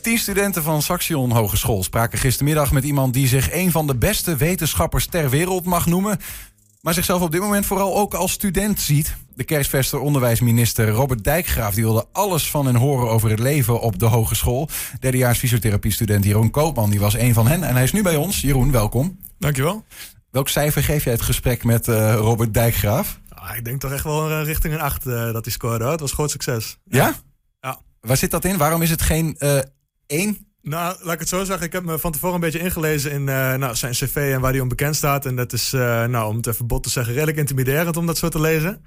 Tien studenten van Saxion Hogeschool spraken gistermiddag met iemand die zich een van de beste wetenschappers ter wereld mag noemen. Maar zichzelf op dit moment vooral ook als student ziet. De kerstverster onderwijsminister Robert Dijkgraaf die wilde alles van hen horen over het leven op de hogeschool. Derdejaars fysiotherapiestudent Jeroen Koopman die was een van hen. En hij is nu bij ons. Jeroen, welkom. Dankjewel. Welk cijfer geef jij het gesprek met uh, Robert Dijkgraaf? Ah, ik denk toch echt wel uh, richting een 8 uh, dat hij scoorde. Het was groot succes. Ja? Ja. Waar zit dat in? Waarom is het geen 1? Nou, laat ik het zo zeggen. Ik heb me van tevoren een beetje ingelezen in nou, zijn cv en waar hij om bekend staat. En dat is, nou, om het even bot te zeggen, redelijk intimiderend om dat zo te lezen.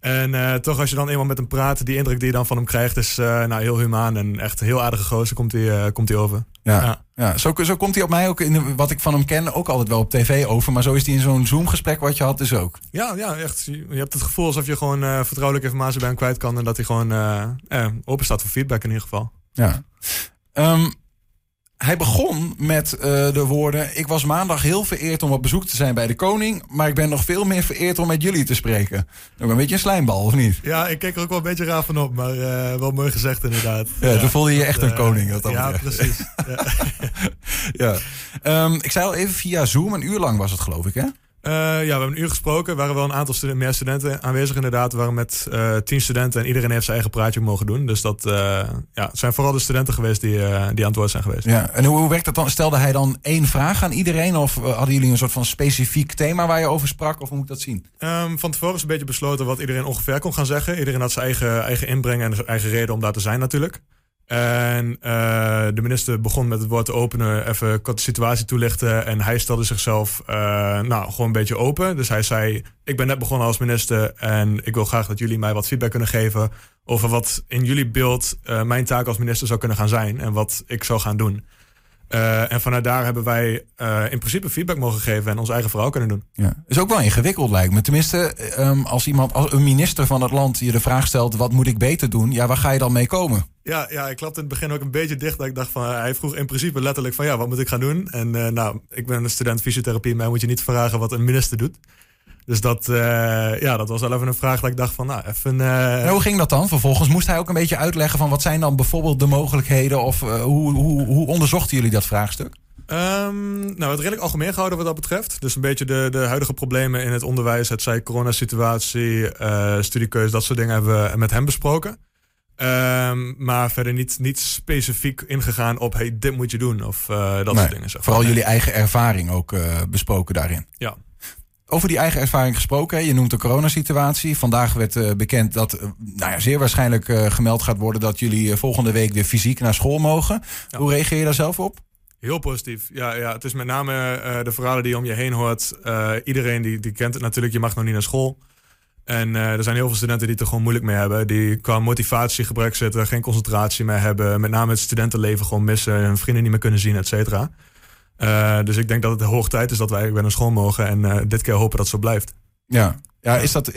En uh, toch, als je dan eenmaal met hem praat, die indruk die je dan van hem krijgt, is nou, heel humaan en echt een heel aardige gozer komt hij, komt hij over. Ja, ja. ja. Zo, zo komt hij op mij ook, in wat ik van hem ken, ook altijd wel op tv over. Maar zo is hij in zo'n Zoom-gesprek wat je had dus ook. Ja, ja echt. Je hebt het gevoel alsof je gewoon vertrouwelijke informatie bij hem kwijt kan. En dat hij gewoon open staat voor feedback in ieder geval. Ja. Um, hij begon met uh, de woorden: Ik was maandag heel vereerd om op bezoek te zijn bij de koning. Maar ik ben nog veel meer vereerd om met jullie te spreken. Ook een beetje een slijmbal, of niet? Ja, ik keek er ook wel een beetje raar van op. Maar uh, wel mooi gezegd, inderdaad. Ja, ja toen voelde je je echt een uh, koning. Dat ja, precies. ja. ja. Um, ik zei al even via Zoom. Een uur lang was het, geloof ik, hè? Uh, ja, we hebben een uur gesproken. Er waren wel een aantal studenten, meer studenten aanwezig inderdaad. We waren met uh, tien studenten en iedereen heeft zijn eigen praatje mogen doen. Dus dat uh, ja, het zijn vooral de studenten geweest die, die aan het woord zijn geweest. Ja, en hoe, hoe werkt dat dan? Stelde hij dan één vraag aan iedereen? Of hadden jullie een soort van specifiek thema waar je over sprak? Of hoe moet ik dat zien? Um, van tevoren is een beetje besloten wat iedereen ongeveer kon gaan zeggen. Iedereen had zijn eigen, eigen inbreng en zijn eigen reden om daar te zijn natuurlijk. En uh, de minister begon met het woord te openen, even de situatie toelichten. En hij stelde zichzelf uh, nou, gewoon een beetje open. Dus hij zei: Ik ben net begonnen als minister en ik wil graag dat jullie mij wat feedback kunnen geven over wat in jullie beeld uh, mijn taak als minister zou kunnen gaan zijn en wat ik zou gaan doen. Uh, en vanuit daar hebben wij uh, in principe feedback mogen geven en ons eigen verhaal kunnen doen. Ja. Is ook wel ingewikkeld lijkt me. Tenminste, um, als iemand, als een minister van het land je de vraag stelt: wat moet ik beter doen? Ja, waar ga je dan mee komen? Ja, ja ik klapte in het begin ook een beetje dicht. Dat ik dacht van, hij vroeg in principe letterlijk van ja, wat moet ik gaan doen? En uh, nou, ik ben een student fysiotherapie, mij moet je niet vragen wat een minister doet. Dus dat, uh, ja, dat was wel even een vraag dat ik dacht van, nou, even... Uh... En hoe ging dat dan? Vervolgens moest hij ook een beetje uitleggen van... wat zijn dan bijvoorbeeld de mogelijkheden... of uh, hoe, hoe, hoe onderzochten jullie dat vraagstuk? Um, nou, het redelijk algemeen gehouden wat dat betreft. Dus een beetje de, de huidige problemen in het onderwijs... het zij coronasituatie, studiekeuze, dat soort dingen... hebben we met hem besproken. Um, maar verder niet, niet specifiek ingegaan op... hey, dit moet je doen of dat nee, soort dingen. Vooral jullie eigen ervaring ook besproken daarin. Ja. Over die eigen ervaring gesproken, je noemt de coronasituatie. Vandaag werd uh, bekend dat uh, nou ja, zeer waarschijnlijk uh, gemeld gaat worden dat jullie volgende week weer fysiek naar school mogen. Ja. Hoe reageer je daar zelf op? Heel positief. Ja, ja het is met name de verhalen die je om je heen hoort. iedereen die, die kent het natuurlijk, je mag nog niet naar school. En er zijn heel veel studenten die het er gewoon moeilijk mee hebben. Die qua motivatie gebrek zitten, geen concentratie meer hebben. Met name het studentenleven gewoon missen, hun vrienden niet meer kunnen zien, et cetera. Uh, dus ik denk dat het de hoog tijd is dat wij weer naar school mogen. En uh, dit keer hopen dat het zo blijft. Ja, ja is, dat,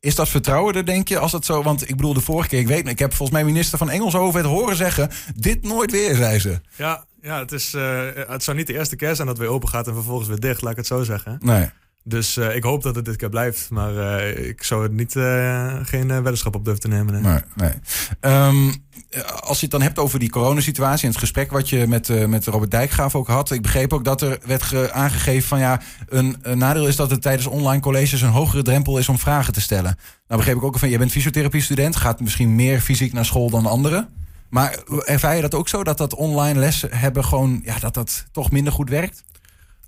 is dat vertrouwen er, denk je, als dat zo... Want ik bedoel, de vorige keer, ik weet ik heb volgens mij minister van Engels over het horen zeggen... dit nooit weer, zei ze. Ja, ja het, is, het zou niet de eerste keer zijn dat weer open gaat... en vervolgens weer dicht, laat ik het zo zeggen. Nee. Dus uh, ik hoop dat het dit keer blijft. Maar uh, ik zou het niet, uh, geen weddenschap op durven te nemen. Um, als je het dan hebt over die coronasituatie en het gesprek wat je met, met Robert Dijkgraaf ook had. Ik begreep ook dat er werd aangegeven van ja, een, nadeel is dat het tijdens online colleges een hogere drempel is om vragen te stellen. Nou begreep ik ook van, je bent fysiotherapie-student, gaat misschien meer fysiek naar school dan anderen. Maar ervaar je dat ook zo, dat dat online les hebben gewoon, ja, dat dat toch minder goed werkt?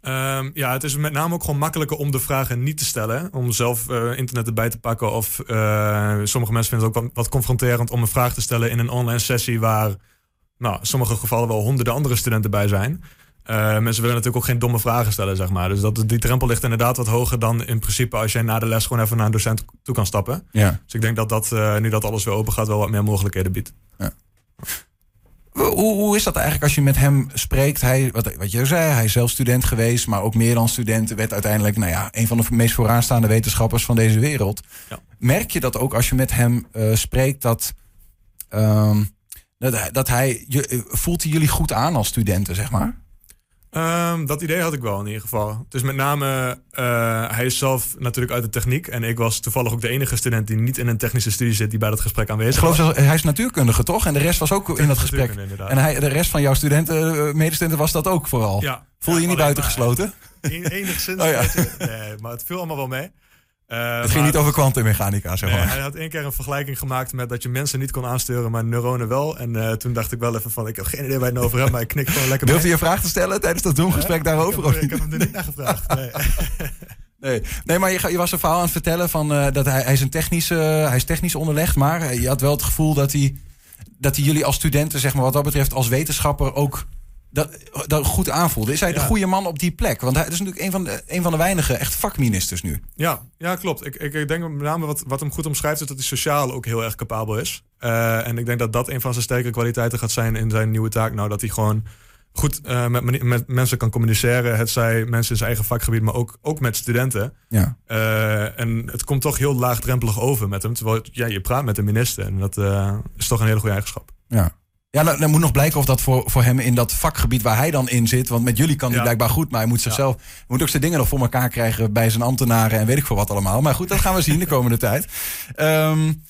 Um, ja, het is met name ook gewoon makkelijker om de vragen niet te stellen. Om zelf uh, internet erbij te pakken. Of uh, sommige mensen vinden het ook wat, wat, confronterend om een vraag te stellen in een online sessie waar, nou, in sommige gevallen wel honderden andere studenten bij zijn. Uh, mensen willen natuurlijk ook geen domme vragen stellen, zeg maar. Dus dat, die drempel ligt inderdaad wat hoger dan in principe als jij na de les gewoon even naar een docent toe kan stappen. Ja. Dus ik denk dat dat, nu dat alles weer open gaat, wel wat meer mogelijkheden biedt. Ja. Hoe, hoe, is dat eigenlijk als je met hem spreekt? Hij, wat, wat je zei, hij is zelf student geweest, maar ook meer dan student. Werd uiteindelijk nou ja, een van de meest vooraanstaande wetenschappers van deze wereld. Ja. Merk je dat ook als je met hem uh, spreekt, dat, um, dat, dat hij, je, voelt hij jullie goed aan als studenten, zeg maar? Um, dat idee had ik wel in ieder geval. Dus met name, uh, hij is zelf natuurlijk uit de techniek. En ik was toevallig ook de enige student die niet in een technische studie zit die bij dat gesprek aanwezig ik geloof hij is natuurkundige, toch? En de rest was ook in dat gesprek. En hij, de rest van jouw studenten, uh, medestudenten was dat ook vooral. Ja, Voel je je niet buitengesloten? Enigszins. oh, ja. nee, maar het viel allemaal wel mee. Uh, het ging niet over kwantummechanica, zeg maar. hij had één keer een vergelijking gemaakt met dat je mensen niet kon aansturen, maar neuronen wel. En uh, toen dacht ik wel even van, ik heb geen idee waar je het over hebt, maar ik knik gewoon lekker Durfde je een vraag te stellen tijdens dat Zoom-gesprek daarover? Ik heb, ik heb hem er niet naar gevraagd, nee. Nee, nee maar je, je, was een verhaal aan het vertellen van uh, dat hij, hij, is een technisch, hij is technisch onderlegd, maar je had wel het gevoel dat hij, dat hij jullie als studenten, zeg maar wat dat betreft, als wetenschapper ook dat, dat goed aanvoelde. Is hij de goede man op die plek? Want hij is natuurlijk een van de, een van de weinige echt vakministers nu. Ja, ja klopt. Ik, ik, ik denk met name wat, wat hem goed omschrijft... is dat hij sociaal ook heel erg capabel is. Uh, en ik denk dat dat een van zijn sterke kwaliteiten gaat zijn... in zijn nieuwe taak. Nou, dat hij gewoon goed uh, met, met, mensen kan communiceren. Het zij mensen in zijn eigen vakgebied, maar ook, ook met studenten. Ja. Uh, en het komt toch heel laagdrempelig over met hem. Terwijl ja, je praat met de minister. En dat is toch een hele goede eigenschap. Ja. Ja, nou, dan moet nog blijken of dat voor, voor hem in dat vakgebied waar hij dan in zit. Want met jullie kan hij blijkbaar goed, maar hij moet zichzelf. moet ook zijn dingen nog voor elkaar krijgen bij zijn ambtenaren en weet ik veel wat allemaal. Maar goed, dat gaan we zien de komende tijd. Um,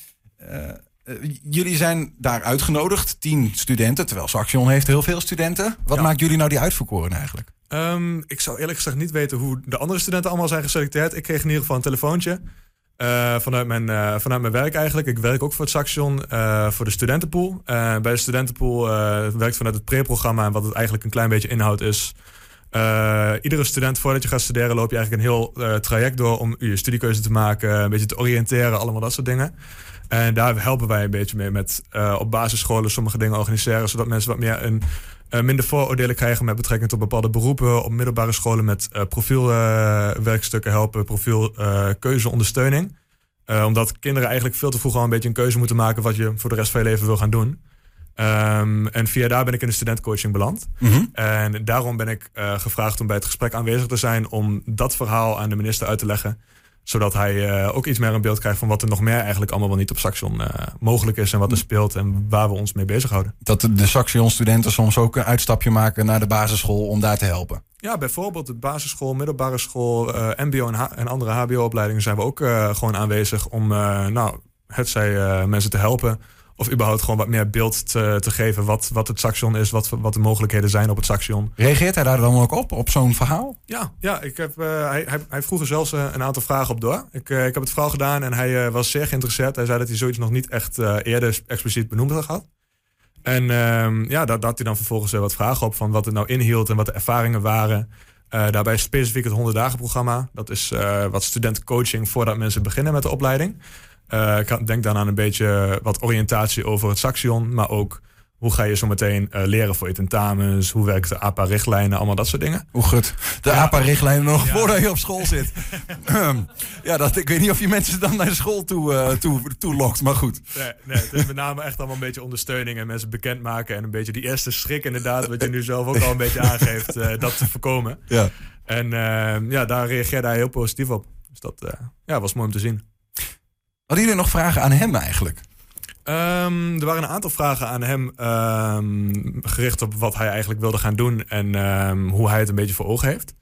uh, jullie zijn daar uitgenodigd, tien studenten, terwijl Saxion heeft heel veel studenten. Wat maakt jullie nou die uitverkoren eigenlijk? Um, ik zou eerlijk gezegd niet weten hoe de andere studenten allemaal zijn geselecteerd. Ik kreeg in ieder geval een telefoontje. Uh, vanuit, mijn, uh, vanuit mijn werk eigenlijk. Ik werk ook voor het Saxion, uh, voor de studentenpool. bij de studentenpool werkt vanuit het pre-programma. En wat het eigenlijk een klein beetje inhoudt is... iedere student voordat je gaat studeren loop je eigenlijk een heel traject door... om je studiekeuze te maken, een beetje te oriënteren, allemaal dat soort dingen. En daar helpen wij een beetje mee met op basisscholen sommige dingen organiseren... zodat mensen wat meer een uh, minder vooroordelen krijgen met betrekking tot bepaalde beroepen. Op middelbare scholen met uh, profielwerkstukken helpen, profielkeuzeondersteuning. omdat kinderen eigenlijk veel te vroeg al een beetje een keuze moeten maken wat je voor de rest van je leven wil gaan doen. Um, en via daar ben ik in de studentcoaching beland. Mm -hmm. En daarom ben ik gevraagd om bij het gesprek aanwezig te zijn om dat verhaal aan de minister uit te leggen zodat hij uh, ook iets meer een beeld krijgt van wat er nog meer eigenlijk allemaal wel niet op Saxion uh, mogelijk is en wat er speelt en waar we ons mee bezighouden. Dat de Saxion-studenten soms ook een uitstapje maken naar de basisschool om daar te helpen. Ja, bijvoorbeeld de basisschool, middelbare school, uh, MBO en, en andere HBO-opleidingen zijn we ook gewoon aanwezig om nou, het zij mensen te helpen of überhaupt gewoon wat meer beeld te, te geven wat, wat het Saxion is, wat, wat de mogelijkheden zijn op het Saxion. Reageert hij daar dan ook op, op zo'n verhaal? Ja, ja ik heb, uh, hij, hij, hij vroeg er zelfs uh, een aantal vragen op door. Ik, uh, ik heb het verhaal gedaan en hij was zeer geïnteresseerd. Hij zei dat hij zoiets nog niet echt eerder expliciet benoemd had gehad. En ehm, ja, daar, had hij dan vervolgens wat vragen op van wat het nou inhield en wat de ervaringen waren. daarbij specifiek het 100 dagen programma. Dat is wat studentencoaching voordat mensen beginnen met de opleiding. Uh, ik denk dan aan een beetje wat oriëntatie over het Saxion, maar ook hoe ga je zo meteen uh, leren voor je tentamens? Hoe werkt de APA-richtlijnen? Allemaal dat soort dingen. Hoe goed. De APA-richtlijnen nog voordat je op school zit. Ehm, ja, dat, ik weet niet of je mensen dan naar school toe, uh, toe, toe lokt, maar goed. Nee, nee, het is met name echt allemaal een beetje ondersteuning en mensen bekendmaken. En een beetje die eerste schrik inderdaad, wat je nu zelf ook al een beetje aangeeft, uh, dat te voorkomen. Ja. En ehm, ja, daar reageerde hij heel positief op. Dus dat ja, was mooi om te zien. Hadden jullie nog vragen aan hem eigenlijk? Um, er waren een aantal vragen aan hem um, gericht op wat hij eigenlijk wilde gaan doen en um, hoe hij het een beetje voor ogen heeft.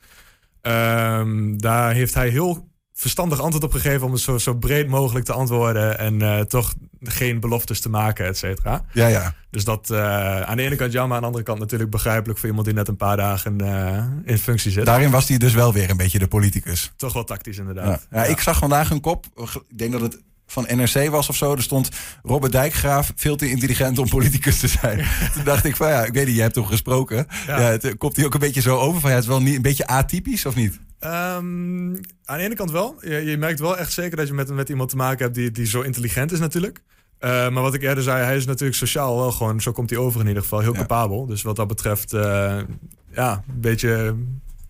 daar heeft hij heel verstandig antwoord op gegeven om het zo, zo breed mogelijk te antwoorden en uh, toch geen beloftes te maken, et cetera. Ja, ja. Dus dat uh, aan de ene kant jammer, aan de andere kant natuurlijk begrijpelijk voor iemand die net een paar dagen uh, in functie zit. Daarin was hij dus wel weer een beetje de politicus. Toch wel tactisch inderdaad. Ja. ja, ik zag vandaag een kop, ik denk dat het van NRC was of zo. Er stond Robert Dijkgraaf veel te intelligent om politicus te zijn. Toen dacht ik van ja, ik weet niet, je hebt hem gesproken. Ja. het, komt hij ook een beetje zo over van ja, het is wel niet, een beetje atypisch of niet? Um, aan de ene kant wel. Je, je, merkt wel echt zeker dat je met, met iemand te maken hebt die, die zo intelligent is natuurlijk. Uh, maar wat ik eerder zei, hij is natuurlijk sociaal wel gewoon, zo komt hij over in ieder geval, heel capabel. Dus wat dat betreft, uh, ja, een beetje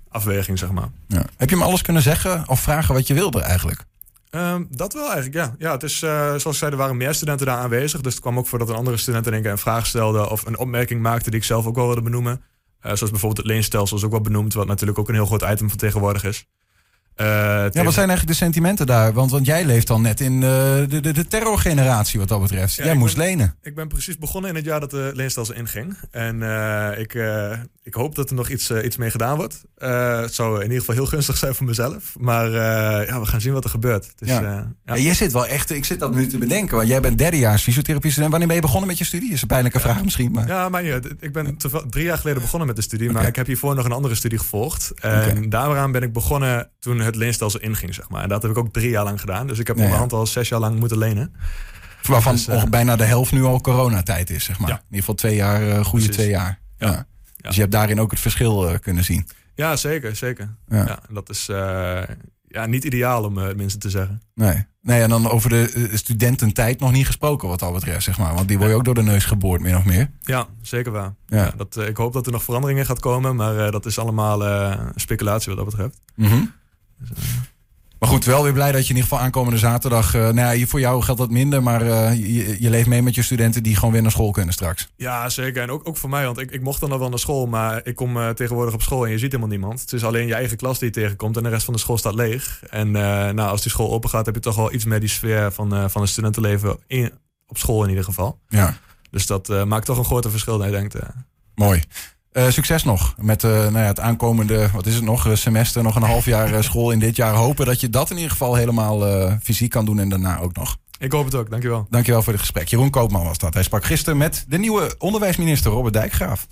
afweging, zeg maar. Ja. Heb je hem alles kunnen zeggen of vragen wat je wilde eigenlijk? Um, dat wel eigenlijk, ja. ja het is, uh, zoals ik zei, er waren meer studenten daar aanwezig. Dus het kwam ook voor dat een andere student in een vraag stelde... of een opmerking maakte die ik zelf ook wel wilde benoemen. Uh, zoals bijvoorbeeld het leenstelsel is ook wel benoemd... wat natuurlijk ook een heel groot item van tegenwoordig is. Uh, ja, wat zijn eigenlijk de sentimenten daar? Want, want jij leeft dan net in uh, de, de, de terrorgeneratie wat dat betreft. Ja, jij moest ben- lenen. Ik ben precies begonnen in het jaar dat de leenstelsel inging. En eh, ik, eh, ik hoop dat er nog iets, eh, iets mee gedaan wordt. Eh, het zou in ieder geval heel gunstig zijn voor mezelf. Maar eh, ja, we gaan zien wat er gebeurt. Dus, Ja. eh, ja. Ja, jij zit wel echt, ik zit dat nu te bedenken. Want jij bent derdejaars fysiotherapie student. Wanneer ben je begonnen met je studie? Is een pijnlijke vraag misschien. Maar... Ja, maar uit. ik ben drie jaar geleden begonnen met de studie. Maar ik heb hiervoor nog een andere studie gevolgd. En daaraan ben ik begonnen toen het leenstelsel inging, zeg maar. En dat heb ik ook drie jaar lang gedaan. Dus ik heb Ja, ja. onderhand al zes jaar lang moeten lenen. Waarvan Dus, eh, bijna de helft nu al coronatijd is, zeg maar. In ieder geval twee jaar, eh, goede Precies. twee jaar. Ja. Dus je hebt daarin ook het verschil eh, kunnen zien. Ja, zeker, zeker. Ja. Dat is ja, niet ideaal om het minste te zeggen. Nee. nee, en dan over de studententijd nog niet gesproken wat dat betreft, zeg maar. Want die word je ook door de neus geboord, min of meer. Ja, zeker waar. Ja. Ja. dat, ik hoop dat er nog veranderingen gaat komen, maar dat is allemaal speculatie wat dat betreft. Maar goed, wel weer blij dat je in ieder geval aankomende zaterdag... eh, nou ja, hier voor jou geldt dat minder, maar eh, je, je leeft mee met je studenten... die gewoon weer naar school kunnen straks. Ja, zeker. En ook, ook voor mij, want ik, ik mocht dan nog wel naar school, maar ik kom eh, tegenwoordig op school en je ziet helemaal niemand. Het is alleen je eigen klas die je tegenkomt en de rest van de school staat leeg. En nou, als die school open gaat, heb je toch wel iets meer die sfeer van, van het studentenleven in, op school in ieder geval. Ja, Dus dat maakt toch een groter verschil denkt. eh. mooi. Eh, succes nog met eh, nou ja, het aankomende, wat is het nog, eh, semester, nog een half jaar school in dit jaar. Hopen dat je dat in ieder geval helemaal fysiek kan doen en daarna ook nog. Ik hoop het ook, dankjewel. Dankjewel voor het gesprek. Jeroen Koopman was dat. Hij sprak gisteren met de nieuwe onderwijsminister Robert Dijkgraaf.